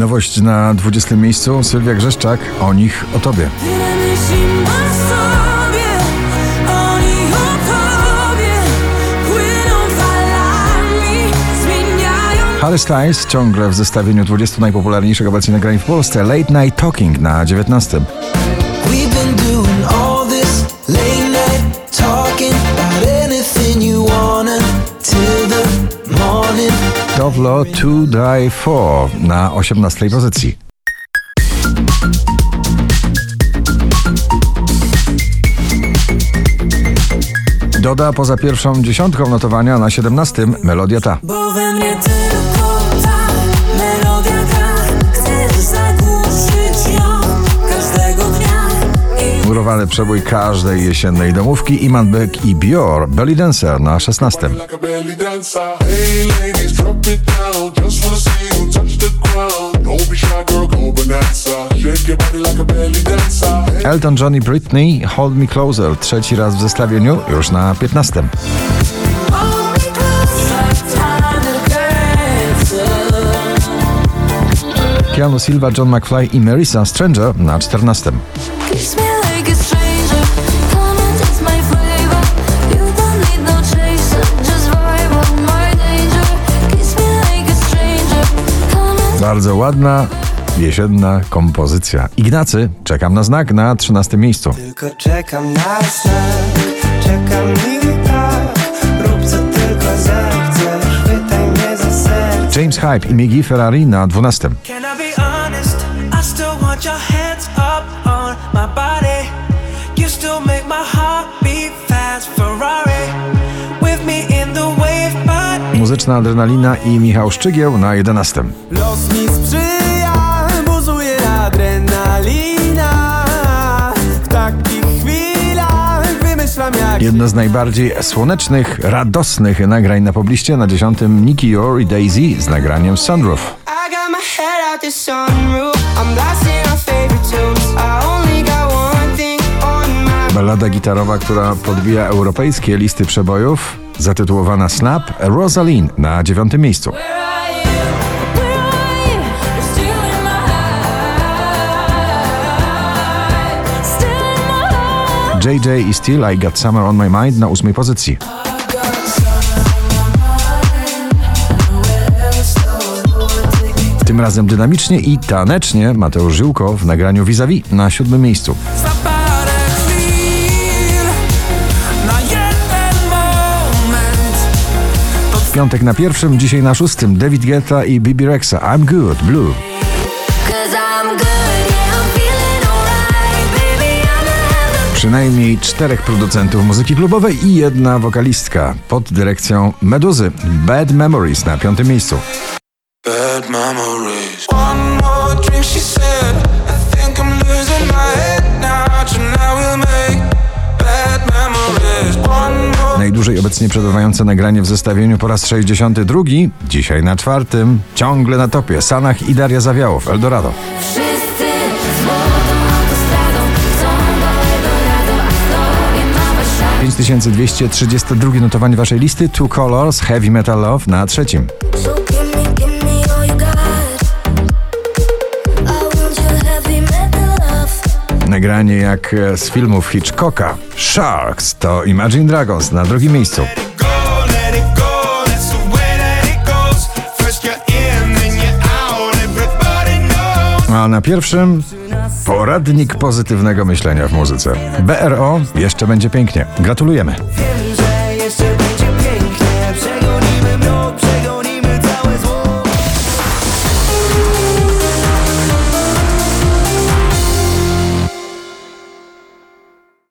Nowość na 20 miejscu Sylwia Grzeszczak, o nich, o tobie. Harry Styles ciągle w zestawieniu 20 najpopularniejszych obecnie nagrań w Polsce. Late Night Talking na 19. To Die For na 18 pozycji. Doda poza pierwszą dziesiątką notowania na 17 melodia ta. Bo we mnie tylko przebój każdej jesiennej domówki Iman Beck i Bior Belly Dancer na 16. like a belly dancer. Hey ladies, drop it down. Just wanna see you touch the ground. Don't be shy, girl, go bonanza. Shake your body like a belly dancer. Hey, Elton John i Britney Hold Me Closer trzeci raz w zestawieniu już na 15. hold me closer, time to dance Keanu Silva, John McFly i Marisa Stranger na 14. No Bardzo ładna, jesienna kompozycja. Ignacy, czekam na znak na 13 miejscu. Tylko czekam na znak, czekam i tak. Rób co tylko zechcesz, chwytaj mnie za serce. James Hype i Miggy Ferrari na 12. Can I be honest? I still want your hands up on my body. Muzyczna adrenalina i Michał Szczygieł na 11. Los mi sprzyja, buzuje adrenalina. W takich chwilach wymyślam jak Jedno z najbardziej słonecznych, radosnych nagrań na pobliście na 10. Nicky Yor i Daisy z nagraniem Sunroof. I got my head out the sunroof. Ballada gitarowa, która podbija europejskie listy przebojów, zatytułowana Snap, Rosalind na 9. miejscu. JJ i Still I Got Summer on My Mind na 8. pozycji. Tym razem dynamicznie i tanecznie Mateusz Żyłko w nagraniu Vis-a-Vis na 7. miejscu. Piątek na pierwszym, dzisiaj na szóstym David Guetta i Bibi Rexa I'm Good, Blue. Przynajmniej czterech producentów muzyki klubowej i jedna wokalistka pod dyrekcją Meduzy. Bad Memories na piątym miejscu. bad memories. One more drink, she said. I think I'm losing my head now. Tonight we'll make bad memories. One more. Najdłużej obecnie przebywające nagranie w zestawieniu po raz 62. Dzisiaj na czwartym. Ciągle na topie. Sanach i Daria Zawiałow. Eldorado. Wszyscy złotą autostradą Chcą do Eldorado A w tobie ma Warszawa 5232 notowanie waszej listy. Two Colors, Heavy Metal Love na trzecim. Nagranie jak e, z filmów Hitchcocka. Sharks to Imagine Dragons na drugim miejscu. A na pierwszym poradnik pozytywnego myślenia w muzyce. BRO jeszcze będzie pięknie. Gratulujemy.